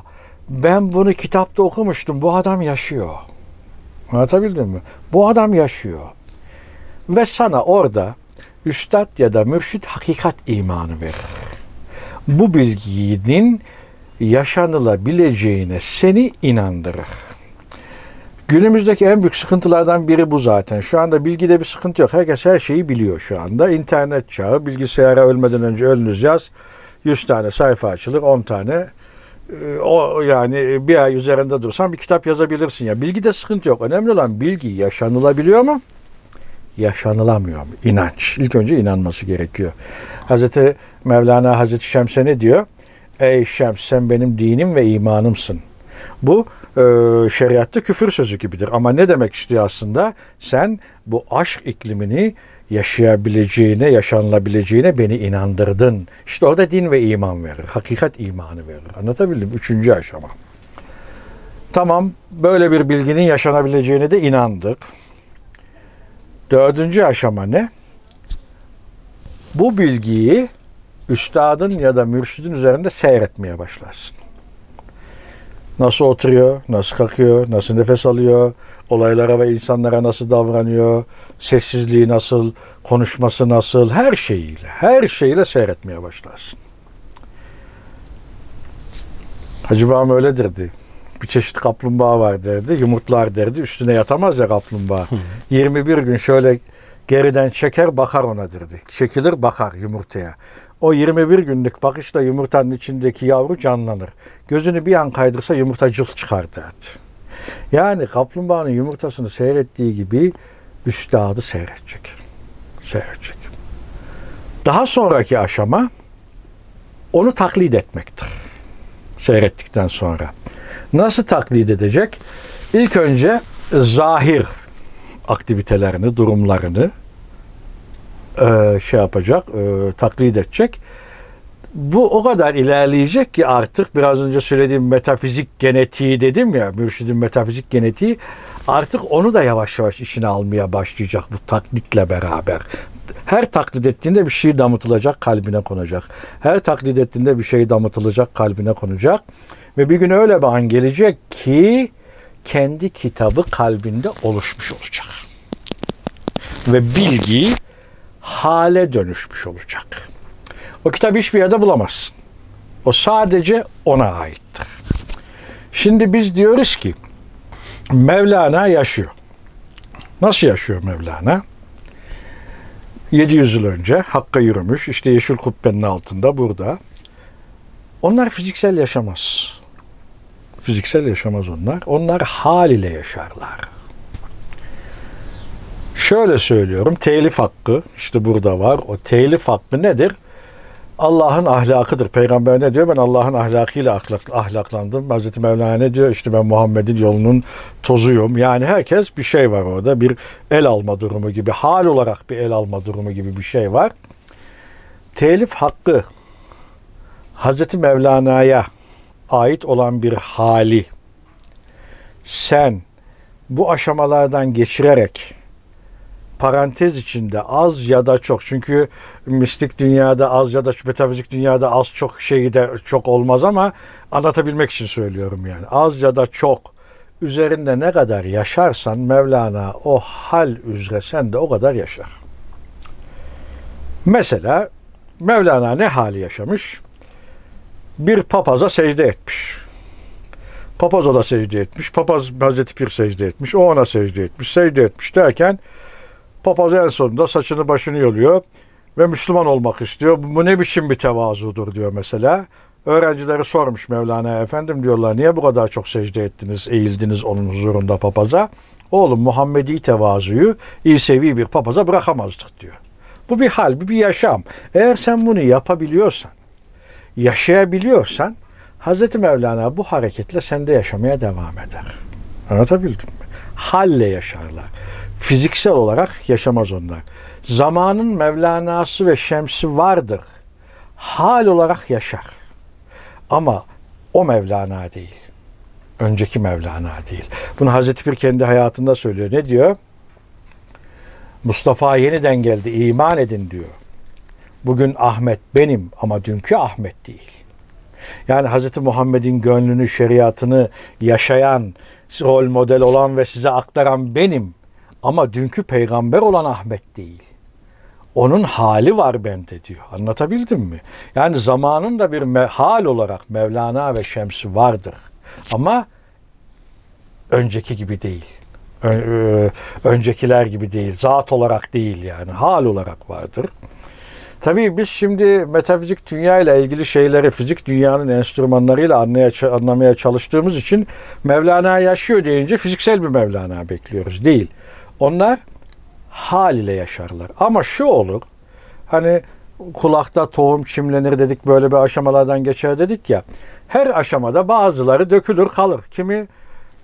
ben bunu kitapta okumuştum, bu adam yaşıyor. Anlatabildim mi? Bu adam yaşıyor. Ve sana orada üstad ya da mürşit hakikat imanı verir. Bu bilginin yaşanılabileceğine seni inandırır. Günümüzdeki en büyük sıkıntılardan biri bu zaten. Şu anda bilgide bir sıkıntı yok. Herkes her şeyi biliyor şu anda. İnternet çağı, bilgisayara ölmeden önce önünüz yaz. 100 tane sayfa açılır, 10 tane. Ee, O yani bir ay üzerinde dursan bir kitap yazabilirsin ya. Bilgide sıkıntı yok. Önemli olan bilgi yaşanılabiliyor mu? Yaşanılamıyor mu? İnanç. İlk önce inanması gerekiyor. Hazreti Mevlana Hazreti Şems'e ne diyor? Ey Şems sen benim dinim ve imanımsın. Bu e, şeriatta küfür sözü gibidir. Ama ne demek istiyor aslında? Sen bu aşk iklimini yaşayabileceğine, yaşanılabileceğine beni inandırdın. İşte orada din ve iman verir. Hakikat imanı verir. Anlatabildim? Üçüncü aşama. Tamam, böyle bir bilginin yaşanabileceğine de inandık. Dördüncü aşama ne? Bu bilgiyi üstadın ya da mürşidin üzerinde seyretmeye başlarsın. Nasıl oturuyor, nasıl kalkıyor, nasıl nefes alıyor, olaylara ve insanlara nasıl davranıyor, sessizliği nasıl, konuşması nasıl, her şeyiyle, her şeyiyle seyretmeye başlarsın. Hacı Bağım öyle derdi. Bir çeşit kaplumbağa var derdi, yumurtlar derdi, üstüne yatamaz ya kaplumbağa. 21 gün şöyle geriden çeker bakar ona derdi. Çekilir bakar yumurtaya. O 21 günlük bakışla yumurtanın içindeki yavru canlanır. Gözünü bir an kaydırsa yumurta cılk çıkar derdi. Yani kaplumbağanın yumurtasını seyrettiği gibi üstadı seyredecek. Seyredecek. Daha sonraki aşama onu taklit etmektir. Seyrettikten sonra. Nasıl taklit edecek? İlk önce zahir aktivitelerini, durumlarını e, şey yapacak, e, taklit edecek. Bu o kadar ilerleyecek ki artık biraz önce söylediğim metafizik genetiği dedim ya, mürşidin metafizik genetiği artık onu da yavaş yavaş içine almaya başlayacak bu taklitle beraber. Her taklit ettiğinde bir şey damıtılacak, kalbine konacak. Her taklit ettiğinde bir şey damıtılacak, kalbine konacak. Ve bir gün öyle bir an gelecek ki kendi kitabı kalbinde oluşmuş olacak. Ve bilgi hale dönüşmüş olacak. O kitabı hiçbir yerde bulamazsın. O sadece ona aittir. Şimdi biz diyoruz ki Mevlana yaşıyor. Nasıl yaşıyor Mevlana? 700 yıl önce Hakk'a yürümüş. işte Yeşil Kubbe'nin altında burada. Onlar fiziksel yaşamaz. Fiziksel yaşamaz onlar. Onlar hal ile yaşarlar. Şöyle söylüyorum. Telif hakkı işte burada var. O telif hakkı nedir? Allah'ın ahlakıdır. Peygamber ne diyor? Ben Allah'ın ahlakıyla ahlak, ahlaklandım. Hazreti Mevlana ne diyor? İşte ben Muhammed'in yolunun tozuyum. Yani herkes bir şey var orada. Bir el alma durumu gibi, hal olarak bir el alma durumu gibi bir şey var. Telif hakkı Hazreti Mevlana'ya ait olan bir hali sen bu aşamalardan geçirerek parantez içinde az ya da çok çünkü mistik dünyada az ya da metafizik dünyada az çok şeyi de çok olmaz ama anlatabilmek için söylüyorum yani az ya da çok üzerinde ne kadar yaşarsan Mevlana o hal üzere sen de o kadar yaşar. Mesela Mevlana ne hali yaşamış? Bir papaza secde etmiş. Papaz ona secde etmiş. Papaz Hazreti Pir secde etmiş. O ona secde etmiş. Secde etmiş derken papaz en sonunda saçını başını yoluyor ve Müslüman olmak istiyor. Bu ne biçim bir tevazudur diyor mesela. Öğrencileri sormuş Mevlana efendim diyorlar niye bu kadar çok secde ettiniz, eğildiniz onun huzurunda papaza? Oğlum Muhammedi tevazuyu İsevi bir papaza bırakamazdık diyor. Bu bir hal, bir yaşam. Eğer sen bunu yapabiliyorsan, yaşayabiliyorsan Hazreti Mevlana bu hareketle sende yaşamaya devam eder. Anlatabildim mi? Halle yaşarlar. Fiziksel olarak yaşamaz onlar. Zamanın Mevlana'sı ve Şemsi vardır. Hal olarak yaşar. Ama o Mevlana değil. Önceki Mevlana değil. Bunu Hazreti Pir kendi hayatında söylüyor. Ne diyor? Mustafa yeniden geldi. iman edin diyor. Bugün Ahmet benim ama dünkü Ahmet değil. Yani Hz. Muhammed'in gönlünü, şeriatını yaşayan, rol model olan ve size aktaran benim. Ama dünkü peygamber olan Ahmet değil. Onun hali var bende diyor. Anlatabildim mi? Yani zamanın da bir hal olarak Mevlana ve Şemsi vardır. Ama önceki gibi değil. Öncekiler gibi değil. Zat olarak değil yani. Hal olarak vardır. Tabii biz şimdi metafizik dünya ile ilgili şeyleri fizik dünyanın enstrümanlarıyla anlaya, anlamaya çalıştığımız için Mevlana yaşıyor deyince fiziksel bir Mevlana bekliyoruz. Değil. Onlar hal ile yaşarlar. Ama şu olur. Hani kulakta tohum çimlenir dedik böyle bir aşamalardan geçer dedik ya. Her aşamada bazıları dökülür kalır. Kimi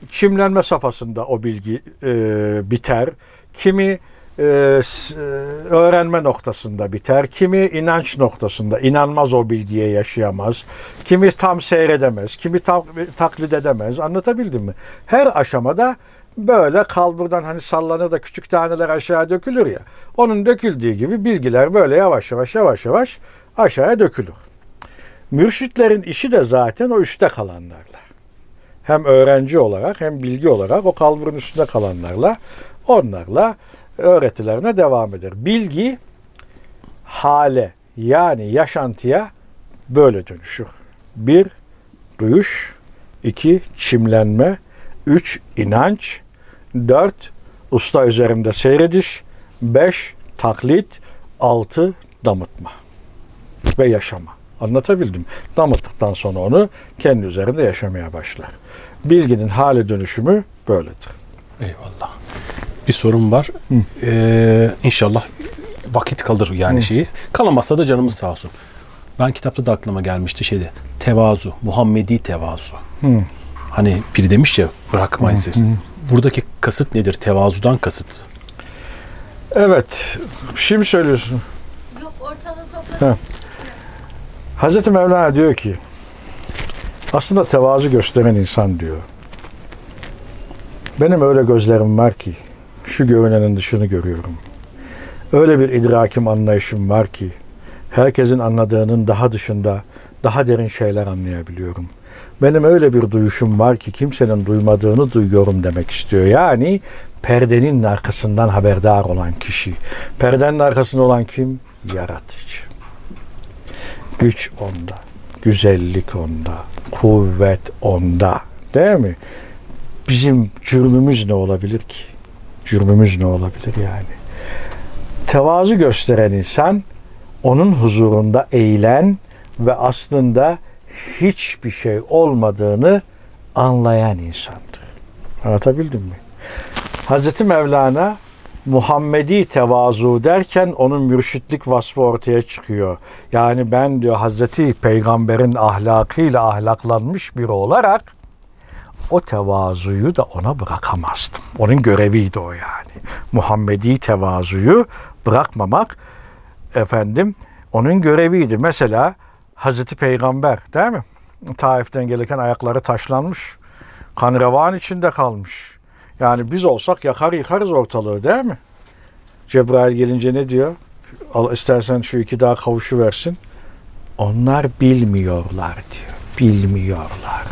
çimlenme safhasında o bilgi e, biter. Kimi e, öğrenme noktasında biter. Kimi inanç noktasında inanmaz o bilgiye yaşayamaz. Kimi tam seyredemez. Kimi tam taklit edemez. Anlatabildim mi? Her aşamada böyle kalburdan hani sallanır da küçük taneler aşağı dökülür ya. Onun döküldüğü gibi bilgiler böyle yavaş yavaş yavaş yavaş aşağıya dökülür. Mürşitlerin işi de zaten o üstte kalanlarla. Hem öğrenci olarak hem bilgi olarak o kalburun üstünde kalanlarla onlarla öğretilerine devam eder. Bilgi hale yani yaşantıya böyle dönüşür. Bir, duyuş. iki çimlenme. Üç, inanç. Dört, usta üzerinde seyrediş. Beş, taklit. Altı, damıtma ve yaşama. Anlatabildim. Damıttıktan sonra onu kendi üzerinde yaşamaya başlar. Bilginin hale dönüşümü böyledir. Eyvallah. Bir sorun var. Ee, inşallah vakit kalır yani şeyi. Kalamazsa da canımız sağ olsun. Ben kitapta da aklıma gelmişti şeyde. Tevazu. Muhammedi tevazu. Hani biri demiş ya bırakmayın siz. Buradaki kasıt nedir? Tevazudan kasıt. Evet. Şimdi söylüyorsun. Yok ortalığı topladım. Hazreti Mevlana diyor ki aslında tevazu gösteren insan diyor. Benim öyle gözlerim var ki şu görünenin dışını görüyorum. Öyle bir idrakim anlayışım var ki herkesin anladığının daha dışında daha derin şeyler anlayabiliyorum. Benim öyle bir duyuşum var ki kimsenin duymadığını duyuyorum demek istiyor. Yani perdenin arkasından haberdar olan kişi. Perdenin arkasında olan kim? Yaratıcı. Güç onda, güzellik onda, kuvvet onda. Değil mi? Bizim cürmümüz ne olabilir ki? Cürmümüz ne olabilir yani? Tevazu gösteren insan onun huzurunda eğilen ve aslında hiçbir şey olmadığını anlayan insandır. Anlatabildim mi? Hazreti Mevlana Muhammedi tevazu derken onun mürşitlik vasfı ortaya çıkıyor. Yani ben diyor Hazreti Peygamber'in ahlakıyla ahlaklanmış biri olarak o tevazuyu da ona bırakamazdım. Onun göreviydi o yani. Muhammedi tevazuyu bırakmamak efendim onun göreviydi. Mesela Hazreti Peygamber değil mi? Taif'ten gelirken ayakları taşlanmış. Kan revan içinde kalmış. Yani biz olsak yakar yıkarız ortalığı değil mi? Cebrail gelince ne diyor? Al istersen şu iki daha kavuşu versin. Onlar bilmiyorlar diyor. Bilmiyorlar.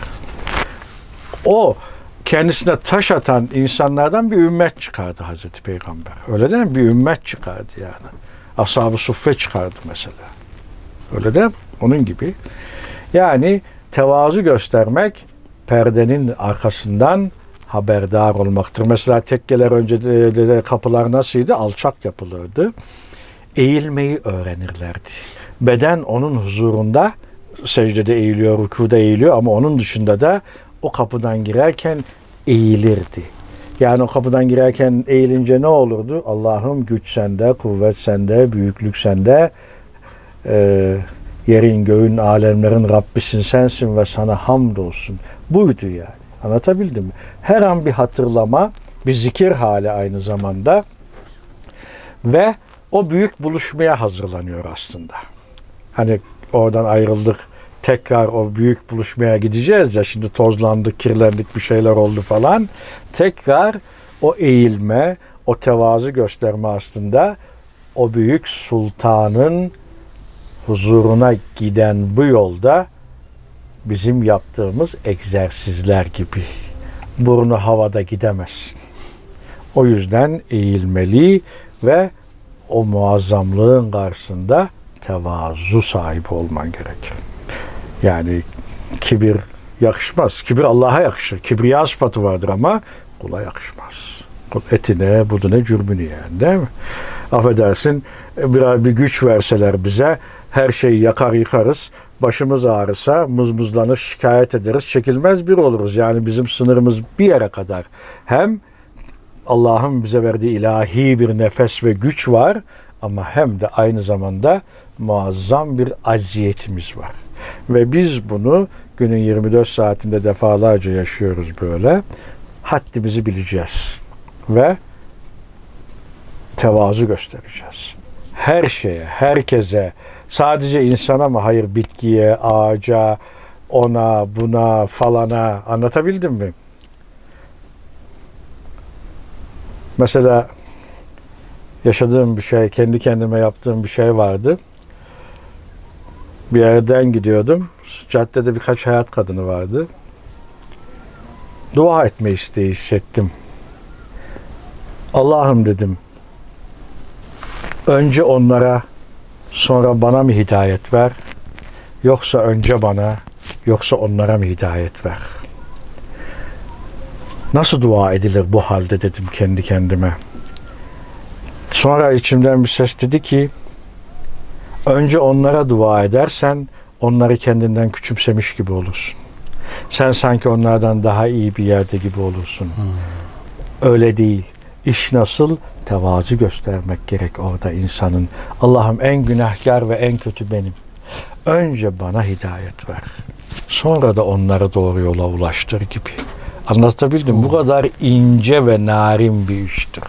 O kendisine taş atan insanlardan bir ümmet çıkardı Hazreti Peygamber. Öyle değil mi? Bir ümmet çıkardı yani. Ashab-ı Suffe çıkardı mesela. Öyle değil mi? Onun gibi. Yani tevazu göstermek perdenin arkasından haberdar olmaktır. Mesela tekkeler önce de, de, de kapılar nasıldı? Alçak yapılırdı. Eğilmeyi öğrenirlerdi. Beden onun huzurunda secdede eğiliyor, rükuda eğiliyor ama onun dışında da o kapıdan girerken eğilirdi. Yani o kapıdan girerken eğilince ne olurdu? Allah'ım güç sende, kuvvet sende, büyüklük sende, e, yerin göğün alemlerin Rabbisin sensin ve sana hamdolsun. Buydu yani. Anlatabildim mi? Her an bir hatırlama, bir zikir hali aynı zamanda ve o büyük buluşmaya hazırlanıyor aslında. Hani oradan ayrıldık, tekrar o büyük buluşmaya gideceğiz ya şimdi tozlandık, kirlendik, bir şeyler oldu falan. Tekrar o eğilme, o tevazu gösterme aslında o büyük sultanın huzuruna giden bu yolda bizim yaptığımız egzersizler gibi. Burnu havada gidemezsin. O yüzden eğilmeli ve o muazzamlığın karşısında tevazu sahibi olman gerekir. Yani kibir yakışmaz. Kibir Allah'a yakışır. Kibriya sıfatı vardır ama kula yakışmaz. Etine, buduna, cürbünü yani değil mi? Affedersin biraz bir güç verseler bize her şeyi yakar yıkarız. Başımız ağrısa mızmızlanır, şikayet ederiz. Çekilmez bir oluruz. Yani bizim sınırımız bir yere kadar. Hem Allah'ın bize verdiği ilahi bir nefes ve güç var ama hem de aynı zamanda muazzam bir acziyetimiz var. Ve biz bunu günün 24 saatinde defalarca yaşıyoruz böyle. Haddimizi bileceğiz ve tevazu göstereceğiz. Her şeye, herkese, sadece insana mı? Hayır, bitkiye, ağaca, ona, buna, falana anlatabildim mi? Mesela yaşadığım bir şey, kendi kendime yaptığım bir şey vardı. Bir yerden gidiyordum. Caddede birkaç hayat kadını vardı. dua etme isteği hissettim. Allah'ım dedim. Önce onlara sonra bana mı hidayet ver? Yoksa önce bana yoksa onlara mı hidayet ver? Nasıl dua edilir bu halde dedim kendi kendime. Sonra içimden bir ses dedi ki önce onlara dua edersen onları kendinden küçümsemiş gibi olursun. Sen sanki onlardan daha iyi bir yerde gibi olursun. Öyle değil. İş nasıl? Tevazu göstermek gerek orada insanın. Allah'ım en günahkar ve en kötü benim. Önce bana hidayet ver. Sonra da onları doğru yola ulaştır gibi. Anlatabildim. Bu kadar ince ve narin bir iştir.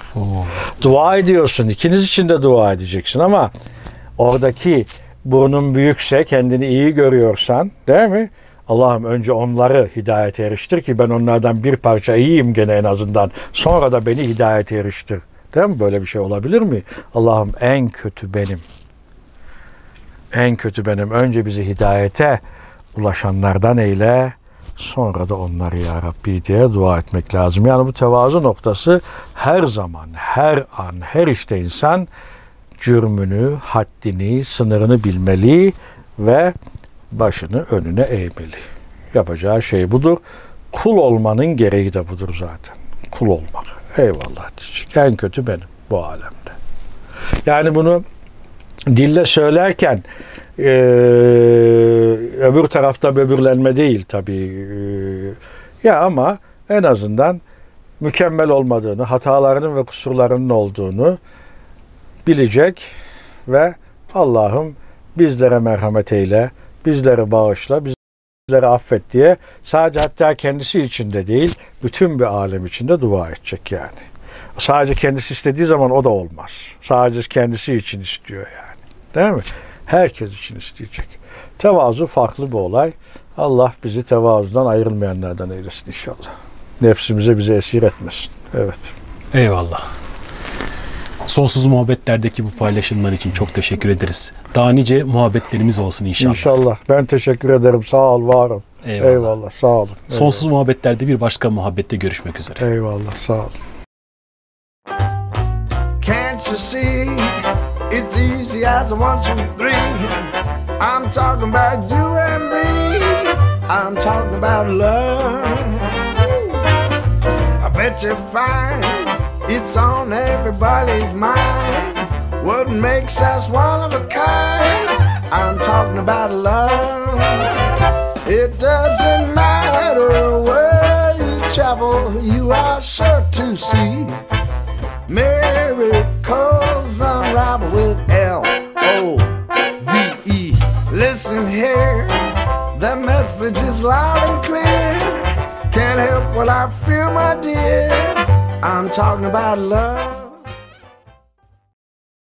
Dua ediyorsun. İkiniz için de dua edeceksin ama oradaki burnun büyükse kendini iyi görüyorsan değil mi? Allah'ım önce onları hidayete eriştir ki ben onlardan bir parça iyiyim gene en azından. Sonra da beni hidayete eriştir. Değil mi? Böyle bir şey olabilir mi? Allah'ım en kötü benim. En kötü benim. Önce bizi hidayete ulaşanlardan eyle. Sonra da onları ya Rabbi diye dua etmek lazım. Yani bu tevazu noktası her zaman, her an, her işte insan cürmünü, haddini, sınırını bilmeli ve başını önüne eğmeli. Yapacağı şey budur. Kul olmanın gereği de budur zaten. Kul olmak. Eyvallah diyecek. En kötü benim bu alemde. Yani bunu dille söylerken eee, öbür tarafta böbürlenme değil tabii. Eee, ya ama en azından mükemmel olmadığını, hatalarının ve kusurlarının olduğunu bilecek ve Allah'ım bizlere merhamet eyle, bizleri bağışla, bizleri affet diye sadece hatta kendisi için de değil, bütün bir alem için de dua edecek yani. Sadece kendisi istediği zaman o da olmaz. Sadece kendisi için istiyor yani. Değil mi? Herkes için isteyecek. Tevazu farklı bir olay. Allah bizi tevazudan ayrılmayanlardan eylesin inşallah. Nefsimize bizi esir etmesin. Evet. Eyvallah. Sonsuz muhabbetlerdeki bu paylaşımlar için çok teşekkür ederiz. Daha nice muhabbetlerimiz olsun inşallah. İnşallah. Ben teşekkür ederim. Sağ ol, var ol. Eyvallah. Eyvallah. Sağ olun. Sonsuz muhabbetlerde bir başka muhabbette görüşmek üzere. Eyvallah. Sağ olun. Can't you see? It's easy as a one, two, three. I'm talking about you and me. I'm talking about love. I bet you find it's on everybody's mind. What makes us one of a kind? I'm talking about love. It doesn't matter where you travel, you are sure to see. Miracles unravel with L O V E. Listen here, the message is loud and clear. Can't help what I feel, my dear. I'm talking about love.